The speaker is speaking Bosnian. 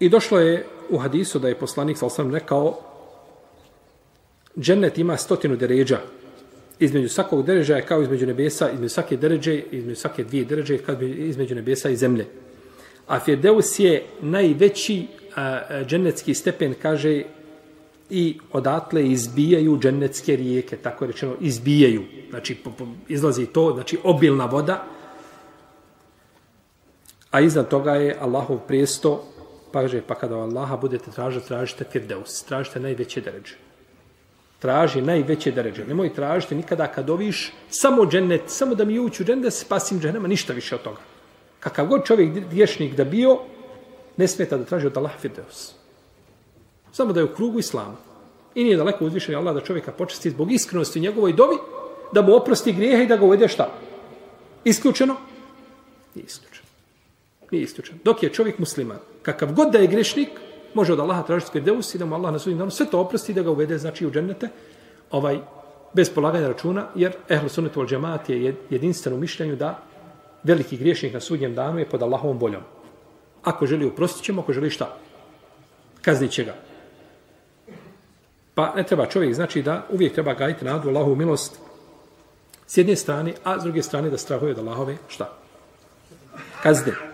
I došlo je u hadisu da je poslanik sa osam rekao džennet ima stotinu deređa. Između svakog deređa je kao između nebesa, između svake deređe, između svake dvije deređe, kao između nebesa i zemlje. A Firdeus je najveći a, džennetski stepen, kaže, i odatle izbijaju džennetske rijeke, tako je rečeno, izbijaju. Znači, po, po, izlazi to, znači, obilna voda, a iznad toga je Allahov prijesto, pa kaže, pa kada Allaha budete tražiti, tražite Firdeus, tražite najveće deređe. Traži najveće deređe. Nemoj tražiti nikada kad oviš samo džennet, samo da mi ući u džennet, da se spasim džennema, ništa više od toga. Kakav god čovjek vješnik da bio, ne smeta da traži od Allaha Firdeus. Samo da je u krugu islama. I nije daleko uzvišen Allah da čovjeka počesti zbog iskrenosti njegovoj dobi, da mu oprosti grijehe i da ga uvede šta? Isključeno? Nije isključeno. Nije isključeno. Dok je čovjek musliman, kakav god da je grešnik, može od Allaha tražiti Firdeus i da mu Allah na sudnjem danu sve to oprosti da ga uvede znači u džennete, ovaj, bez polaganja računa, jer ehlu sunnetu al džemaat je jedinstven u mišljenju da veliki griješnik na sudnjem danu je pod Allahovom voljom. Ako želi uprostit ćemo, ako želi šta? Kaznit će ga. Pa ne treba čovjek, znači da uvijek treba gajiti nadu Allahovu milost s jedne strane, a s druge strane da strahuje od Allahove šta? Kazne.